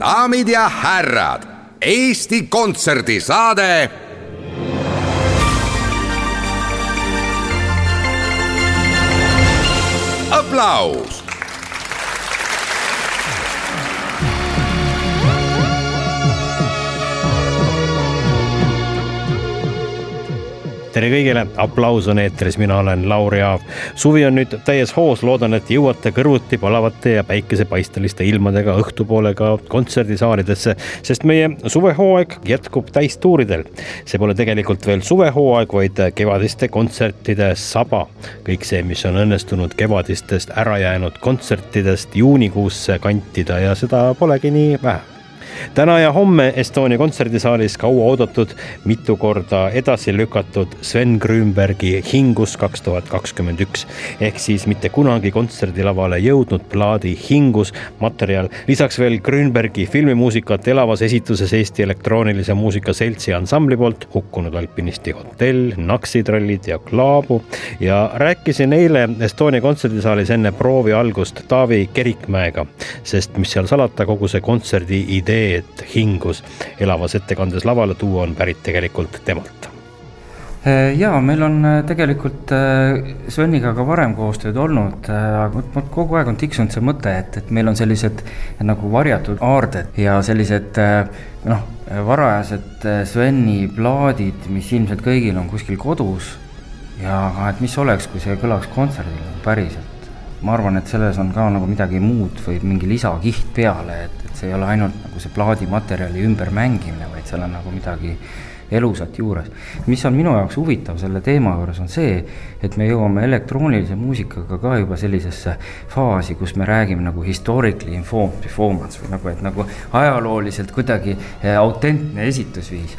daamid ja härrad, Eesti Kontserdi saade. aplaus tere kõigile, aplaus on eetris, mina olen Lauri Aav. suvi on nüüd täies hoos, loodan, et jõuate kõrvuti palavate ja päikesepaisteliste ilmadega õhtupoole ka kontserdisaalidesse, sest meie suvehooaeg jätkub täistuuridel. see pole tegelikult veel suvehooaeg, vaid kevadiste kontsertide saba. kõik see, mis on õnnestunud kevadistest ära jäänud kontsertidest juunikuusse kantida ja seda polegi nii vähe täna ja homme Estonia kontserdisaalis kaua oodatud, mitu korda edasi lükatud Sven Grünbergi Hingus kaks tuhat kakskümmend üks ehk siis mitte kunagi kontserdilavale jõudnud plaadi Hingus materjal. lisaks veel Grünbergi filmimuusikat elavas esituses Eesti Elektroonilise Muusika Seltsi ansambli poolt Hukkunud alpinisti hotell, Naksitrallid ja Klaabu ja rääkisin eile Estonia kontserdisaalis enne proovi algust Taavi Kerikmäega, sest mis seal salata, kogu see kontserdi idee see, et hingus elavas ettekandes lavale tuua, on pärit tegelikult temalt äh, ja meil on äh, tegelikult äh, Sveniga ka varem koostööd olnud, aga kogu aeg on tiksunud see mõte, et, et meil on sellised nagu varjatud aarded ja sellised noh, varajased Sveni plaadid, mis ilmselt kõigil on kuskil kodus. ja et mis oleks, kui see kõlaks kontserdil päriselt. Ma arvan, et selles on ka nagu midagi muud või mingi lisakiht peale, et, see ei ole ainult nagu see plaadimaterjali ümbermängimine, vaid seal on nagu midagi elusat juures. mis on minu jaoks huvitav selle teema juures, on see, et me jõuame elektroonilise muusikaga ka juba sellisesse faasi, kus me räägime nagu historically informed performance või nagu, et nagu ajalooliselt kuidagi eh, autentne esitusviis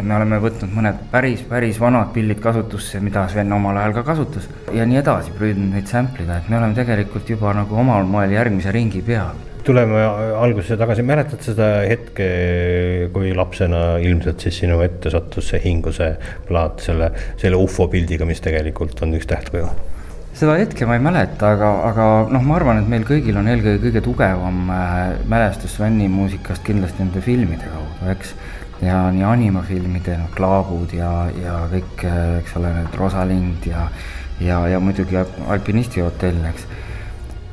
me oleme võtnud mõned päris, päris vanad pillid kasutusse, mida Sven omal ajal ka kasutas ja nii edasi, püüdnud neid sample ida, et me oleme tegelikult juba nagu omal moel järgmise ringi peal tuleme algusesse tagasi, mäletad seda hetke, kui lapsena ilmselt siis sinu ette sattus see hinguse plaat selle, selle ufo pildiga, mis tegelikult on üks tähtkuju? seda hetke ma ei mäleta, aga, aga noh, ma arvan, et meil kõigil on eelkõige kõige tugevam äh, mälestus Sveni muusikast kindlasti nende filmide kaudu, eks. Ja nii animafilmide, noh, Klaabud ja, ja kõik, eks ole, need Rosalind ja, ja, ja muidugi Alpinisti hotell, eks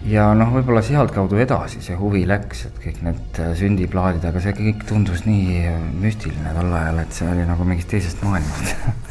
ja noh, võib-olla sealtkaudu edasi see huvi läks, et kõik need sündiplaadid, aga see kõik tundus nii müstiline tol ajal, et see oli nagu mingist teisest maailmast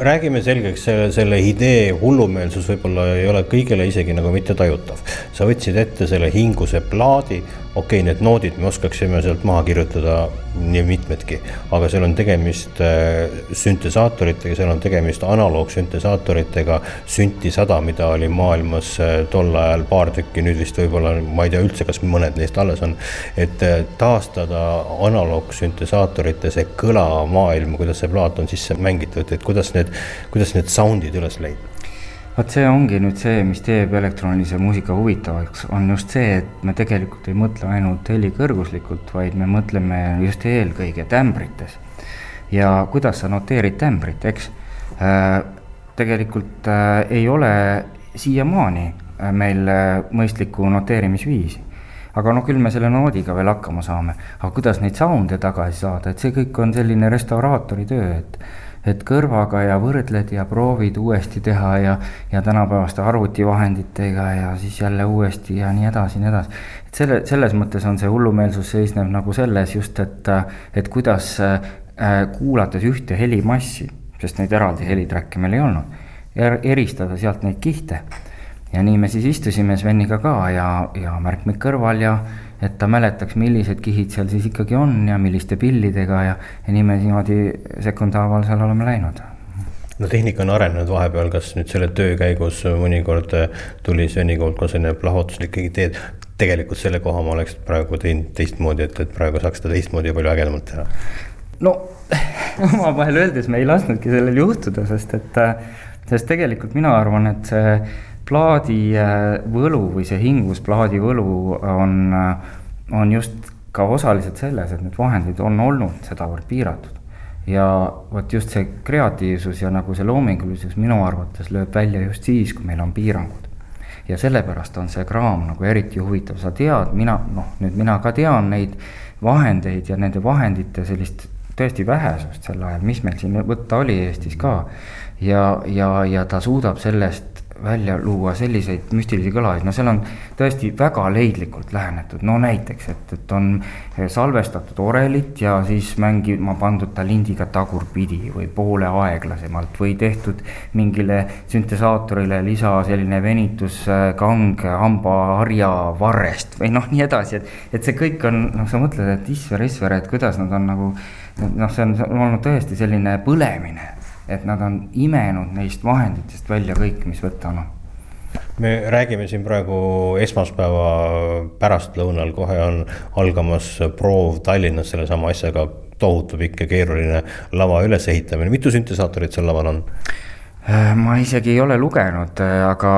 räägime selgeks selle, selle idee hullumeelsus võib-olla ei ole kõigile isegi nagu mitte tajutav. sa võtsid ette selle hinguse plaadi, okei okay,, need noodid me oskaksime sealt maha kirjutada nii mitmedki, aga seal on tegemist äh, süntesaatoritega, seal on tegemist analoogsüntesaatoritega, Synti sada, mida oli maailmas äh, tol ajal paar tükki, nüüd vist võib-olla ma ei tea üldse, kas mõned neist alles on. et äh, taastada analoogsüntesaatorite see kõlamaailm, kuidas see plaat on sisse mängitud, et kuidas need, kuidas need sound'id üles leida vot see ongi nüüd see, mis teeb elektroonilise muusika huvitavaks, on just see, et me tegelikult ei mõtle ainult helikõrguslikult, vaid me mõtleme just eelkõige tämbrites. ja kuidas sa noteerid tämbrit, eks äh,. tegelikult äh, ei ole siiamaani äh, meil äh, mõistlikku noteerimisviisi aga noh, küll me selle noodiga veel hakkama saame. aga kuidas neid sound'e tagasi saada, et see kõik on selline restauraatori töö, et et kõrvaga ja võrdled ja proovid uuesti teha ja, ja tänapäevaste arvutivahenditega ja siis jälle uuesti ja nii edasi, nii edasi. et selle, selles mõttes on see hullumeelsus seisneb nagu selles just, et, et kuidas äh, kuulates ühte helimassi, sest neid eraldi helitrack'e meil ei olnud, eristada sealt neid kihte. ja nii me siis istusime Sveniga ka ja, ja märkmik kõrval ja et ta mäletaks, millised kihid seal siis ikkagi on ja milliste pillidega ja, ja nii me niimoodi sekundhaaval seal oleme läinud no tehnika on arenenud vahepeal, kas nüüd selle töö käigus mõnikord tuli Sveni poolt ka selline plahvatuslik idee, et tegelikult selle koha ma oleks praegu teinud teistmoodi, et, et praegu saaks seda teistmoodi ja palju ägedamalt teha? no omavahel öeldes me ei lasknudki sellel juhtuda, sest et, sest tegelikult mina arvan, et see plaadi äh, võlu või see hingusplaadi võlu on, on just ka osaliselt selles, et need vahendid on olnud sedavõrd piiratud ja vot just see kreatiivsus ja nagu see loomingulisus minu arvates lööb välja just siis, kui meil on piirangud. ja sellepärast on see kraam nagu eriti huvitav, sa tead, mina noh, nüüd mina ka tean neid vahendeid ja nende vahendite sellist tõesti vähesust sel ajal, mis meil siin võtta oli Eestis ka. ja, ja, ja ta suudab sellest välja luua selliseid müstilisi kõlasid, no seal on tõesti väga leidlikult lähenetud, no näiteks, et, et on salvestatud orelit ja siis mängima pandud ta lindiga tagurpidi või poole aeglasemalt või tehtud mingile süntesaatorile lisa selline venituskang hambaharja varrest või noh, nii edasi, et, et see kõik on, noh, sa mõtled, et isver, isver, et kuidas nad on nagu noh, see on olnud tõesti selline põlemine et nad on imenud neist vahenditest välja kõik, mis võtta on. Me räägime siin praegu esmaspäeva pärastlõunal, kohe on algamas proov Tallinnas sellesama asjaga, tohutu pikk ja keeruline lava ülesehitamine, mitu süntesaatorit seal laval on? Ma isegi ei ole lugenud, aga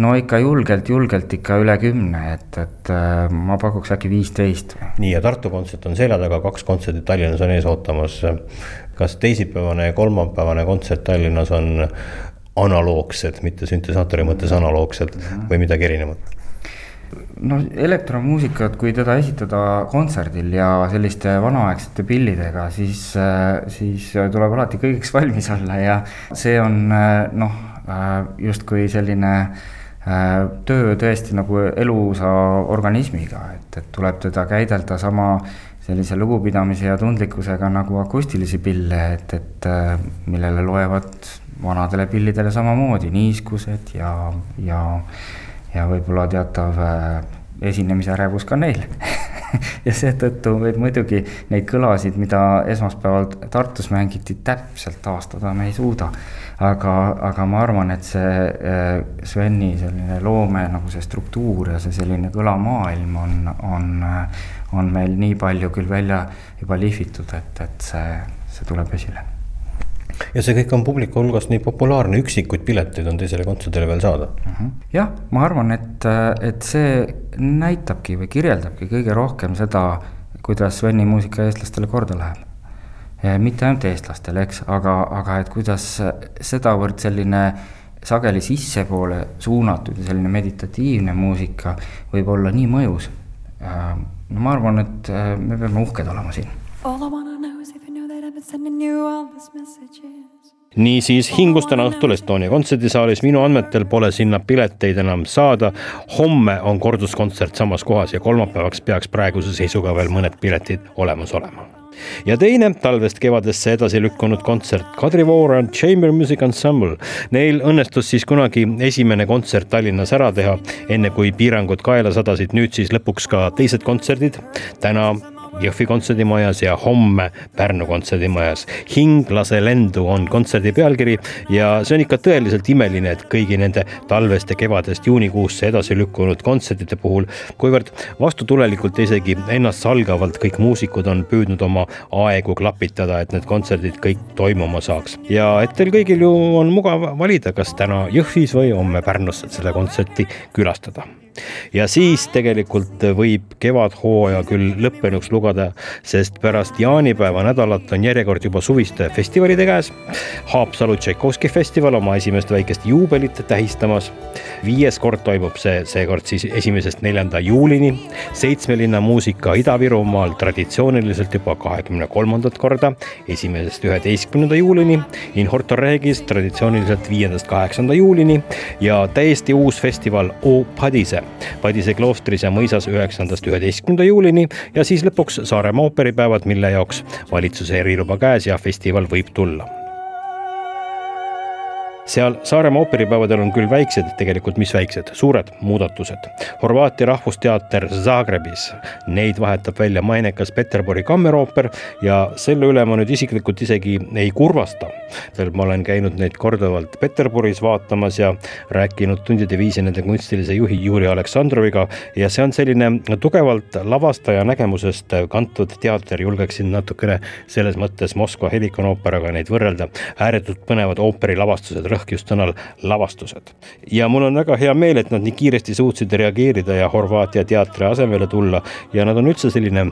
no ikka julgelt, julgelt ikka üle kümne, et, et äh, ma pakuks äkki viisteist. nii, ja Tartu kontsert on selja taga, kaks kontserti Tallinnas on ees ootamas kas teisipäevane ja kolmapäevane kontsert Tallinnas on analoogsed, mitte süntesaatori mõttes analoogsed või midagi erinevat? no elektromuusikat, kui teda esitada kontserdil ja selliste vanaaegsete pillidega, siis, siis tuleb alati kõigeks valmis olla ja see on noh, justkui selline töö tõesti nagu elusa organismiga, et, et tuleb teda käidelda sama sellise lugupidamise ja tundlikkusega nagu akustilisi pille, et, et äh, millele loevad vanadele pillidele samamoodi niiskused ja, ja, ja võib-olla teatav äh, esinemise ärevus ka neil ja seetõttu võib muidugi neid kõlasid, mida esmaspäeval Tartus mängiti, täpselt taastada me ei suuda. aga, aga ma arvan, et see äh, Sveni selline loome nagu see struktuur ja see selline kõlamaailm on, on on meil nii palju küll välja juba lihvitud, et, et see, see tuleb esile. Ja see kõik on publiku hulgas nii populaarne, üksikuid pileteid on teisele kontserdile veel saada. -hmm. jah, ma arvan, et, et see näitabki või kirjeldabki kõige rohkem seda, kuidas Sveni muusika eestlastele korda läheb. mitte ainult eestlastele, eks, aga, aga et kuidas sedavõrd selline sageli sissepoole suunatud ja selline meditatiivne muusika võib olla nii mõjus no ma arvan, et äh, me peame uhked olema siin. Niisiis hingus täna õhtul Estonia kontserdisaalis, minu andmetel pole sinna pileteid enam saada. homme on korduskontsert samas kohas ja kolmapäevaks peaks praeguse seisuga veel mõned piletid olemas olema ja teine talvest kevadesse edasi lükkunud kontsert Kadri Vooran Chamber Music Ensemble. Neil õnnestus siis kunagi esimene kontsert Tallinnas ära teha, enne kui piirangud kaela sadasid, nüüd siis lõpuks ka teised kontserdid. täna Jõhvi kontserdimajas ja homme Pärnu kontserdimajas. hing lase lendu on kontserdi pealkiri ja see on ikka tõeliselt imeline, et kõigi nende talvest ja kevadest juunikuusse edasi lükkunud kontsertide puhul, kuivõrd vastutulelikult isegi ennastsalgavalt kõik muusikud on püüdnud oma aegu klapitada, et need kontserdid kõik toimuma saaks. ja et teil kõigil ju on mugav valida, kas täna Jõhvis või homme Pärnus seda kontserti külastada ja siis tegelikult võib kevadhooaja küll lõppenuks lugeda, sest pärast jaanipäeva nädalat on järjekord juba suviste festivalide käes. Haapsalu Tšaikovski festival oma esimest väikest juubelit tähistamas. viies kord toimub see seekord siis esimesest neljanda juulini. seitsme linna muusika Ida-Virumaal traditsiooniliselt juba kahekümne kolmandat korda, esimesest üheteistkümnenda juulini. In Horto Regis traditsiooniliselt viiendast kaheksanda juulini ja täiesti uus festival O Padise Padise kloostris ja mõisas üheksandast üheteistkümnenda juulini ja siis lõpuks Saaremaa ooperipäevad, mille jaoks valitsuse eriluba käes ja festival võib tulla seal Saaremaa ooperipäevadel on küll väiksed, tegelikult mis väiksed, suured muudatused. Horvaatia Rahvusteater Zagrebis, neid vahetab välja mainekas Peterburi kammerooper ja selle üle ma nüüd isiklikult isegi ei kurvasta. veel ma olen käinud neid korduvalt Peterburis vaatamas ja rääkinud tundide viisi nende kunstilise juhi Juri Aleksandroviga ja see on selline tugevalt lavastaja nägemusest kantud teater, julgeksin natukene selles mõttes Moskva Helikon-ooperaga neid võrrelda. ääretult põnevad ooperilavastused rõhk just sõnal lavastused. ja mul on väga hea meel, et nad nii kiiresti suutsid reageerida ja Horvaatia teatri asemele tulla ja nad on üldse selline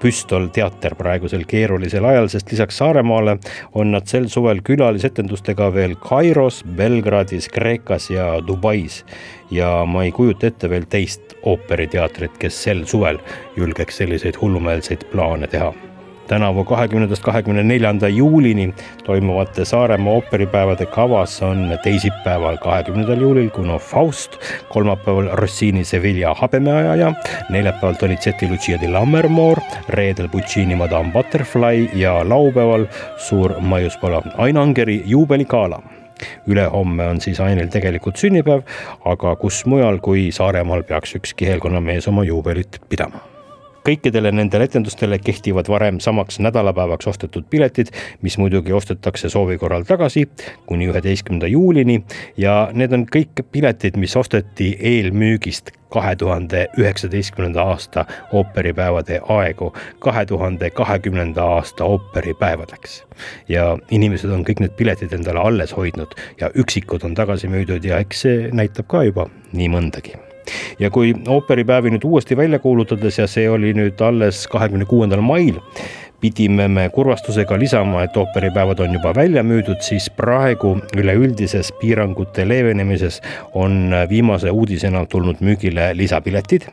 püstolteater praegusel keerulisel ajal, sest lisaks Saaremaale on nad sel suvel külalisetendustega veel Kairos, Belgradis, Kreekas ja Dubais. ja ma ei kujuta ette veel teist ooperiteatrit, kes sel suvel julgeks selliseid hullumeelseid plaane teha tänavu kahekümnendast kahekümne neljanda juulini toimuvate Saaremaa ooperipäevade kavas on teisipäeval, kahekümnendal juulil Kuno Faust, kolmapäeval Rossini Sevilla habemeajaja, neljapäeval Donizetti Lucia di Lammermoor, reedel Puccini Madame Butterfly ja laupäeval suur maiuspala Ainangeri juubeligala ülehomme on siis Ainil tegelikult sünnipäev, aga kus mujal kui Saaremaal peaks üks kihelkonnamees oma juubelit pidama kõikidele nendele etendustele kehtivad varem samaks nädalapäevaks ostetud piletid, mis muidugi ostetakse soovi korral tagasi kuni üheteistkümnenda juulini. Ja need on kõik piletid, mis osteti eelmüügist kahe tuhande üheksateistkümnenda aasta ooperipäevade aegu. kahe tuhande kahekümnenda aasta ooperipäevadeks. ja inimesed on kõik need piletid endale alles hoidnud ja üksikud on tagasi müüdud ja eks see näitab ka juba nii mõndagi ja kui ooperipäevi nüüd uuesti välja kuulutades ja see oli nüüd alles kahekümne kuuendal mail, pidime me kurvastusega lisama, et ooperipäevad on juba välja müüdud, siis praegu üleüldises piirangute leevenemises on viimase uudisena tulnud müügile lisapiletid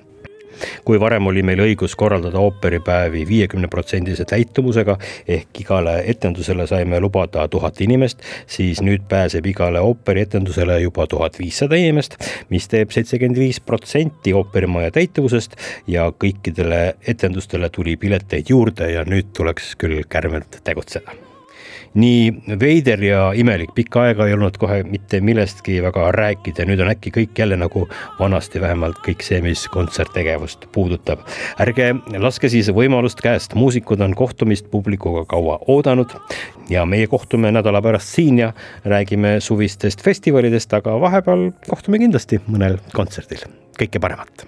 kui varem oli meil õigus korraldada ooperipäevi viiekümne protsendise täitumusega ehk igale etendusele saime lubada tuhat inimest, siis nüüd pääseb igale ooperietendusele juba tuhat viissada inimest, mis teeb seitsekümmend viis protsenti ooperimaja täituvusest ja kõikidele etendustele tuli pileteid juurde ja nüüd tuleks küll kärmelt tegutseda nii veider ja imelik, pikka aega ei olnud kohe mitte millestki väga rääkida, nüüd on äkki kõik jälle nagu vanasti, vähemalt kõik see, mis kontserttegevust puudutab. ärge laske siis võimalust käest, muusikud on kohtumist publikuga kaua oodanud ja meie kohtume nädala pärast siin ja räägime suvistest festivalidest, aga vahepeal kohtume kindlasti mõnel kontserdil. kõike paremat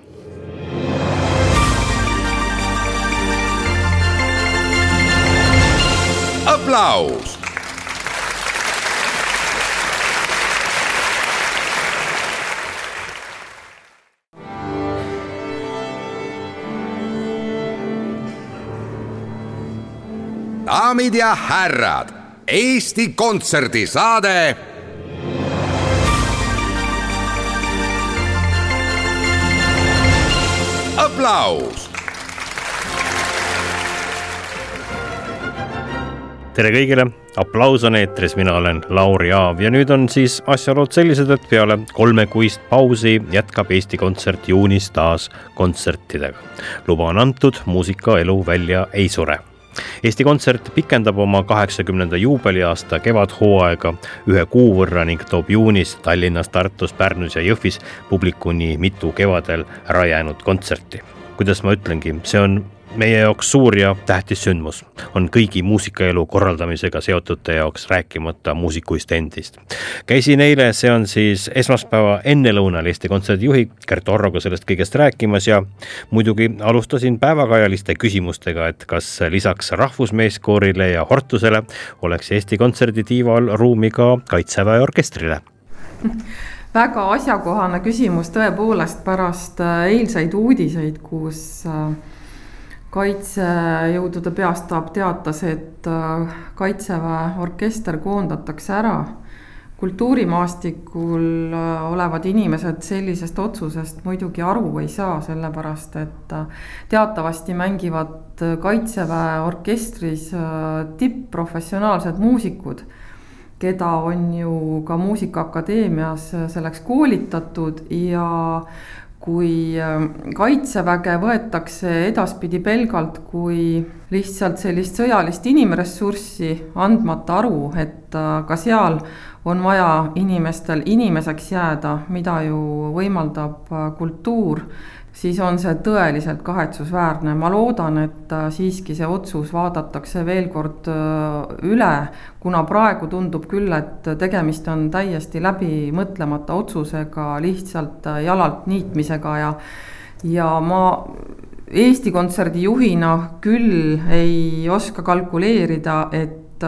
aplaus daamid ja härrad, Eesti Kontserdi saade. aplaus. tere kõigile, aplaus on eetris, mina olen Lauri Aav ja nüüd on siis asjaolud sellised, et peale kolmekuist pausi jätkab Eesti Kontsert juunis taas kontsertidega. luba on antud, muusikaelu välja ei sure Eesti Kontsert pikendab oma kaheksakümnenda juubeliaasta kevadhooaega ühe kuu võrra ning toob juunis Tallinnas, Tartus, Pärnus ja Jõhvis publikuni mitu kevadel ära jäänud kontserti. kuidas ma ütlengi, see on meie jaoks suur ja tähtis sündmus on kõigi muusikaelu korraldamisega seotute jaoks, rääkimata muusikuist endist. käisin eile, see on siis esmaspäeva ennelõunal Eesti Kontserdi juhi Gert Orroga sellest kõigest rääkimas ja muidugi alustasin päevakajaliste küsimustega, et kas lisaks rahvusmeeskoorile ja Hortusele oleks Eesti Kontserdi tiival ruumi ka Kaitseväe orkestrile väga asjakohane küsimus tõepoolest pärast eilseid uudiseid, kus äh, kaitsejõudude peastaap teatas, et äh, kaitseväe orkester koondatakse ära. kultuurimaastikul äh, olevad inimesed sellisest otsusest muidugi aru ei saa, sellepärast et äh, teatavasti mängivad kaitseväe orkestris tippprofessionaalsed muusikud keda on ju ka Muusikaakadeemias selleks koolitatud ja kui ähm, kaitseväge võetakse edaspidi pelgalt kui lihtsalt sellist sõjalist inimressurssi, andmata aru, et äh, ka seal on vaja inimestel inimeseks jääda, mida ju võimaldab kultuur siis on see tõeliselt kahetsusväärne, ma loodan, et äh, siiski see otsus vaadatakse veel kord äh, üle, kuna praegu tundub küll, et tegemist on täiesti läbimõtlemata otsusega, lihtsalt äh, jalalt niitmisega ja ja ma Eesti Kontserdi juhina küll ei oska kalkuleerida, et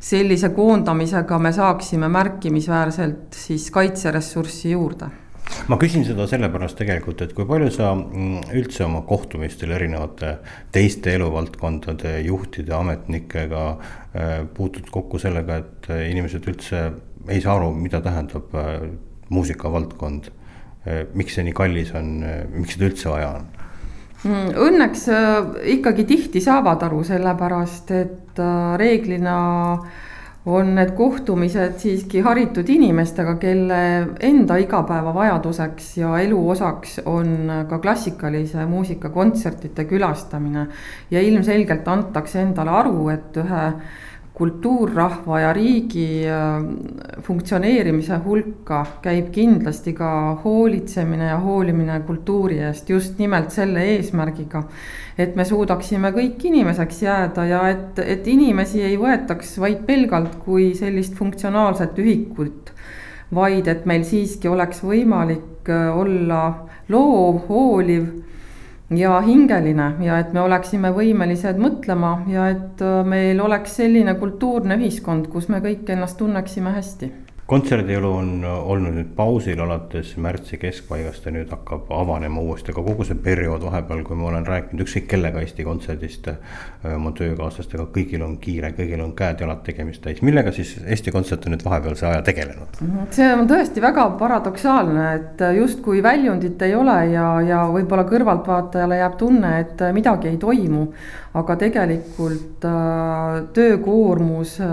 sellise koondamisega me saaksime märkimisväärselt siis kaitseressurssi juurde ma küsin seda sellepärast tegelikult, et kui palju sa mm, üldse oma kohtumistel erinevate teiste eluvaldkondade juhtide, ametnikega äh, puutud kokku sellega, et äh, inimesed üldse ei saa aru, mida tähendab äh, muusikavaldkond. miks see nii kallis on, miks seda üldse vaja on? Mm, õnneks ikkagi tihti saavad aru, sellepärast et reeglina äh, on need kohtumised siiski haritud inimestega, kelle enda igapäevavajaduseks ja elu osaks on ka klassikalise muusika kontsertide külastamine. ja ilmselgelt antakse endale aru, et ühe kultuurrahva ja riigi äh, funktsioneerimise hulka käib kindlasti ka hoolitsemine ja hoolimine kultuuri eest just nimelt selle eesmärgiga, et me suudaksime kõik inimeseks jääda ja et, et inimesi ei võetaks vaid pelgalt kui sellist funktsionaalset ühikut, vaid et meil siiski oleks võimalik äh, olla loov, hooliv ja hingeline ja et me oleksime võimelised mõtlema ja et äh, meil oleks selline kultuurne ühiskond, kus me kõik ennast tunneksime hästi kontserdielu on olnud nüüd pausil alates märtsi keskpaigast ja nüüd hakkab avanema uuesti, aga kogu see periood vahepeal, kui ma olen rääkinud ükskõik kellega Eesti Kontserdist, äh, oma töökaaslastega, kõigil on kiire, kõigil on käed-jalad tegemist täis, millega siis Eesti Kontsert on nüüd vahepealse aja tegelenud? Mhm. see on tõesti väga paradoksaalne, et justkui väljundit ei ole ja, ja võib-olla kõrvaltvaatajale jääb tunne, et midagi ei toimu aga tegelikult äh, töökoormus äh,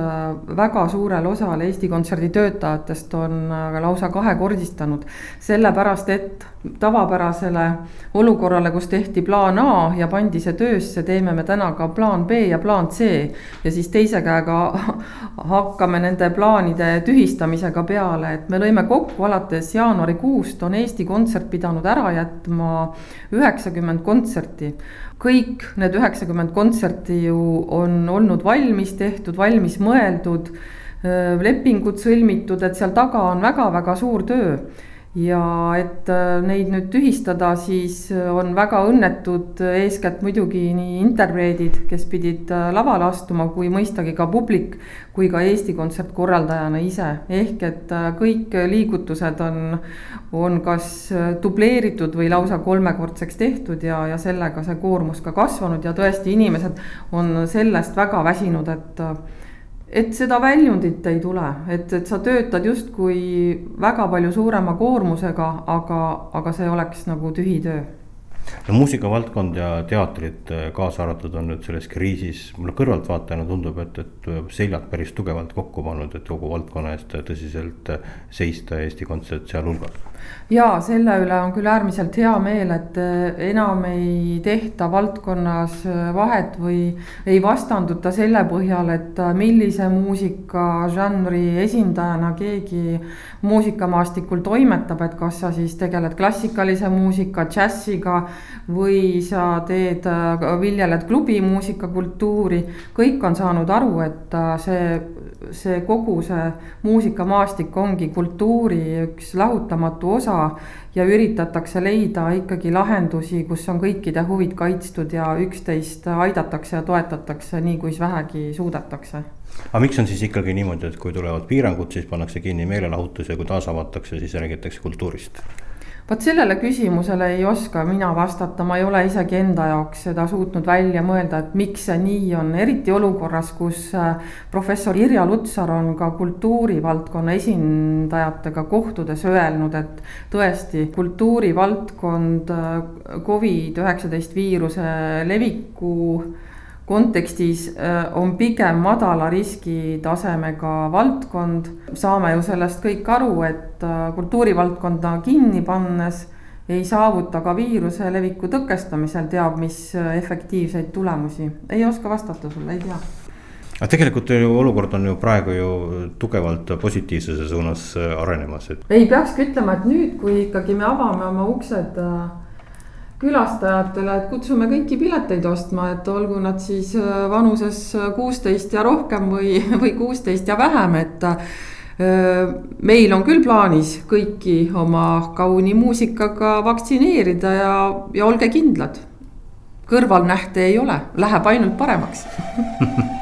väga suurel osal Eesti Kontserdi töötajatest on äh, lausa kahekordistanud. sellepärast, et tavapärasele olukorrale, kus tehti plaan A ja pandi see töösse, teeme me täna ka plaan B ja plaan C. ja siis teise käega hakkame nende plaanide tühistamisega peale, et me lõime kokku alates jaanuarikuust on Eesti Kontsert pidanud ära jätma üheksakümmend kontserti kõik need üheksakümmend kontserti ju on olnud valmis tehtud, valmis mõeldud, lepingud sõlmitud, et seal taga on väga-väga suur töö ja et neid nüüd tühistada, siis on väga õnnetud eeskätt muidugi nii interpreedid, kes pidid lavale astuma, kui mõistagi ka publik, kui ka Eesti Kontsert korraldajana ise. ehk et kõik liigutused on, on kas dubleeritud või lausa kolmekordseks tehtud ja, ja sellega see koormus ka kasvanud ja tõesti, inimesed on sellest väga väsinud, et et seda väljundit ei tule, et, et sa töötad justkui väga palju suurema koormusega, aga, aga see oleks nagu tühi töö. No muusikavaldkond ja teatrid kaasa arvatud on nüüd selles kriisis, mulle kõrvaltvaatajana tundub, et, et seljad päris tugevalt kokku pannud, et kogu valdkonna eest tõsiselt seista, Eesti Kontsert sealhulgas ja selle üle on küll äärmiselt hea meel, et äh, enam ei tehta valdkonnas äh, vahet või ei vastanduta selle põhjal, et äh, millise muusikažanri esindajana keegi muusikamaastikul toimetab, et kas sa siis tegeled klassikalise muusika, džässiga või sa teed, viljeled klubimuusika kultuuri. kõik on saanud aru, et see, see kogu see muusikamaastik ongi kultuuri üks lahutamatu osa ja üritatakse leida ikkagi lahendusi, kus on kõikide huvid kaitstud ja üksteist aidatakse ja toetatakse nii, kuis vähegi suudetakse. aga miks on siis ikkagi niimoodi, et kui tulevad piirangud, siis pannakse kinni meelelahutus ja kui taas avatakse, siis räägitakse kultuurist? Vot sellele küsimusele ei oska mina vastata, ma ei ole isegi enda jaoks seda suutnud välja mõelda, et miks see nii on, eriti olukorras, kus äh, professor Irja Lutsar on ka kultuurivaldkonna esindajatega kohtudes öelnud, et tõesti, kultuurivaldkond äh, Covid üheksateist viiruse leviku kontekstis äh, on pigem madala riskitasemega valdkond. saame ju sellest kõik aru, et äh, kultuurivaldkonda kinni pannes ei saavuta ka viiruse leviku tõkestamisel teab mis äh, efektiivseid tulemusi. ei oska vastata sulle, ei tea aga tegelikult ju olukord on ju praegu ju tugevalt positiivsuse suunas arenemas, et. ei peakski ütlema, et nüüd, kui ikkagi me avame oma uksed äh, külastajatele, et kutsume kõiki pileteid ostma, et olgu nad siis äh, vanuses kuusteist ja rohkem või, või kuusteist ja vähem, et meil on küll plaanis kõiki oma kauni muusikaga vaktsineerida ja, ja olge kindlad. kõrvalnähte ei ole, läheb ainult paremaks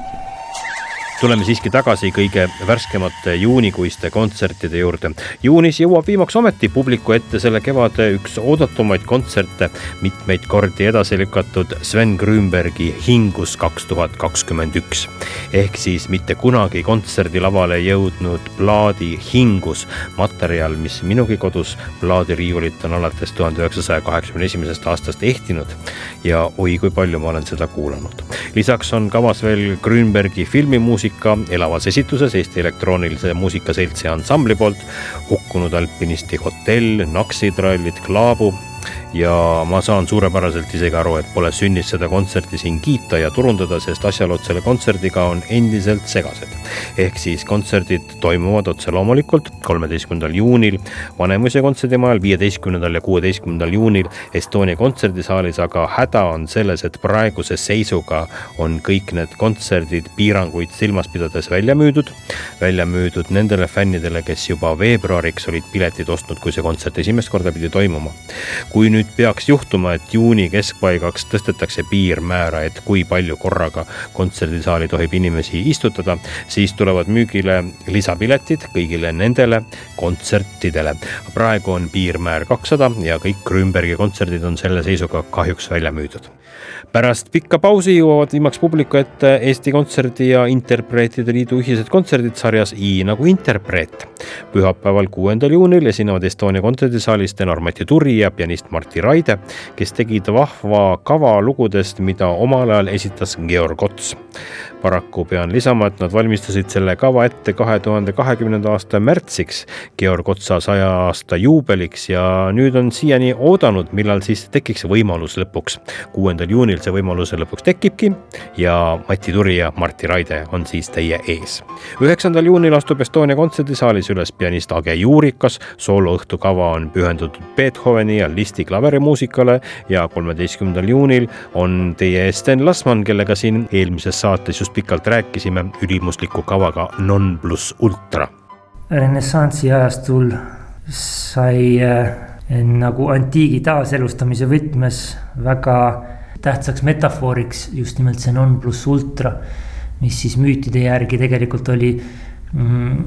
tuleme siiski tagasi kõige värskemate juunikuiste kontsertide juurde. juunis jõuab viimaks ometi publiku ette selle kevade üks oodatumaid kontserte, mitmeid kordi edasi lükatud Sven Grünbergi Hingus kaks tuhat kakskümmend üks. ehk siis mitte kunagi kontserdilavale jõudnud plaadi Hingus, materjal, mis minugi kodus plaadiriiulit on alates tuhande üheksasaja kaheksakümne esimesest aastast ehtinud ja oi kui palju ma olen seda kuulanud. lisaks on kavas veel Grünbergi filmimuusika muusika elavas esituses Eesti Elektroonilise Muusika Seltsi ansambli poolt, hukkunud alpinisti hotell, Naksitrallid, Klaabu ja ma saan suurepäraselt isegi aru, et pole sünnis seda kontserti siin kiita ja turundada, sest asjaolud selle kontserdiga on endiselt segased. ehk siis kontserdid toimuvad otse loomulikult kolmeteistkümnendal juunil Vanemuise kontserdimajal, viieteistkümnendal ja kuueteistkümnendal juunil Estonia kontserdisaalis, aga häda on selles, et praeguse seisuga on kõik need kontserdid piiranguid silmas pidades välja müüdud. välja müüdud nendele fännidele, kes juba veebruariks olid piletid ostnud, kui see kontsert esimest korda pidi toimuma kui nüüd peaks juhtuma, et juuni keskpaigaks tõstetakse piirmäära, et kui palju korraga kontserdisaali tohib inimesi istutada, siis tulevad müügile lisapiletid kõigile nendele kontsertidele. praegu on piirmäär kakssada ja kõik Grünbergi kontserdid on selle seisuga kahjuks välja müüdud pärast pikka pausi jõuavad viimaks publiku ette Eesti Kontserdi ja Interpreetide Liidu ühised kontserdid sarjas I nagu interpreet. pühapäeval, kuuendal juunil esinevad Estonia kontserdisaalis tenor Mati Turi ja pianist Martti Raide, kes tegid vahva kava lugudest, mida omal ajal esitas Georg Ots paraku pean lisama, et nad valmistasid selle kava ette kahe tuhande kahekümnenda aasta märtsiks, Georg Otsa saja aasta juubeliks ja nüüd on siiani oodanud, millal siis tekiks võimalus lõpuks. kuuendal juunil see võimalus lõpuks tekibki ja Mati Turi ja Martti Raide on siis teie ees. üheksandal juunil astub Estonia kontserdisaalis üles pianist Age Juurikas, sooloõhtukava on pühendatud Beethoveni ja Listi klaverimuusikale ja kolmeteistkümnendal juunil on teie ees Sten Lasman, kellega siin eelmises saates just just pikalt rääkisime ülimusliku kavaga Non pluss ultra. renessansi ajastul sai äh, nagu antiigi taaselustamise võtmes väga tähtsaks metafooriks just nimelt see non pluss ultra, mis siis müütide järgi tegelikult oli mm,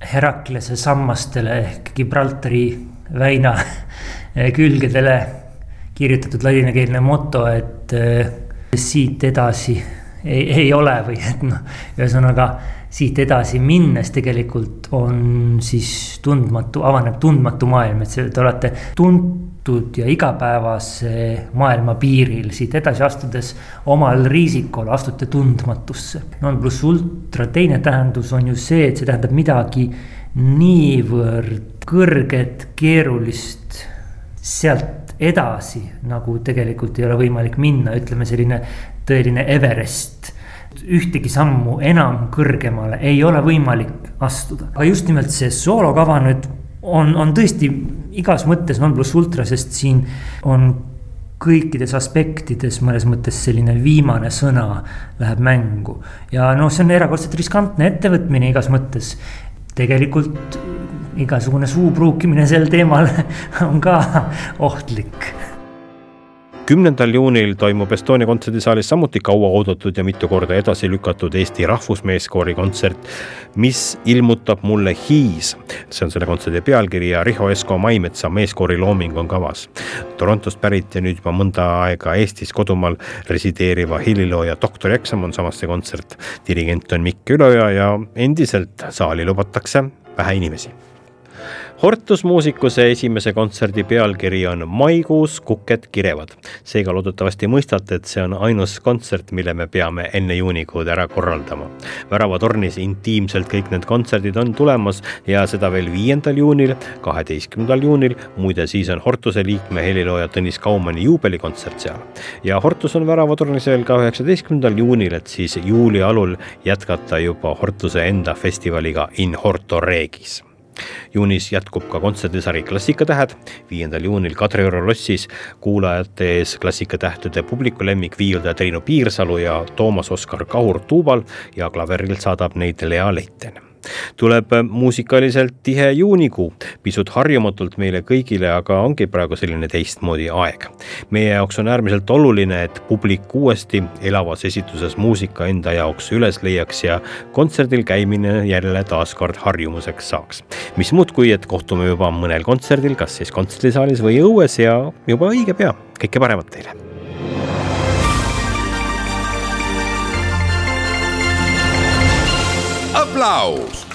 Heraklase sammastele ehk Gibraltari väina külgedele kirjutatud ladinakeelne moto, et äh, siit edasi ei, ei ole või et noh, ühesõnaga siit edasi minnes tegelikult on siis tundmatu, avaneb tundmatu maailm, et see, te olete tuntud ja igapäevase maailma piiril, siit edasi astudes omal riisikul astute tundmatusse. non pluss ultra teine tähendus on ju see, et see tähendab midagi niivõrd kõrget, keerulist, sealt edasi nagu tegelikult ei ole võimalik minna, ütleme selline tõeline Everest. ühtegi sammu enam kõrgemale ei ole võimalik astuda, aga just nimelt see soolokava nüüd on, on tõesti igas mõttes non pluss ultra, sest siin on kõikides aspektides mõnes mõttes selline viimane sõna läheb mängu. ja noh, see on erakordselt riskantne ettevõtmine igas mõttes. tegelikult igasugune suu pruukimine sel teemal on ka ohtlik kümnendal juunil toimub Estonia kontserdisaalis samuti kauaoodatud ja mitu korda edasi lükatud Eesti Rahvusmeeskoori kontsert, mis ilmutab mulle hiis. see on selle kontserdi pealkiri ja Riho Esko Maimetsa meeskoori looming on kavas. Torontost pärit ja nüüd juba mõnda aega Eestis kodumaal resideeriva helilooja doktorieksam on samas see kontsert. dirigent on Mikk Üloja ja endiselt saali lubatakse vähe inimesi Hortus muusikuse esimese kontserdi pealkiri on Maikuus kuked kirevad. seega loodetavasti mõistate, et see on ainus kontsert, mille me peame enne juunikuud ära korraldama. väravatornis intiimselt kõik need kontserdid on tulemas ja seda veel viiendal juunil, kaheteistkümnendal juunil, muide siis on Hortuse liikme helilooja Tõnis Kaumani juubelikontsert seal. ja Hortus on väravatornis veel ka üheksateistkümnendal juunil, et siis juuli alul jätkata juba Hortuse enda festivaliga In Horto Regis juunis jätkub ka kontserdisari Klassikatähed, viiendal juunil Kadrioru lossis kuulajate ees klassikatähtede publiku lemmik viiuldaja Triinu Piirsalu ja Toomas Oskar Kahur tuubal ja klaveril saadab neid Lea Leiten tuleb muusikaliselt tihe juunikuu, pisut harjumatult meile kõigile, aga ongi praegu selline teistmoodi aeg. meie jaoks on äärmiselt oluline, et publik uuesti elavas esituses muusika enda jaoks üles leiaks ja kontserdil käimine jälle taaskord harjumuseks saaks. mis muud, kui et kohtume juba mõnel kontserdil, kas siis kontserdisaalis või õues ja juba õige pea, kõike paremat teile Aplaus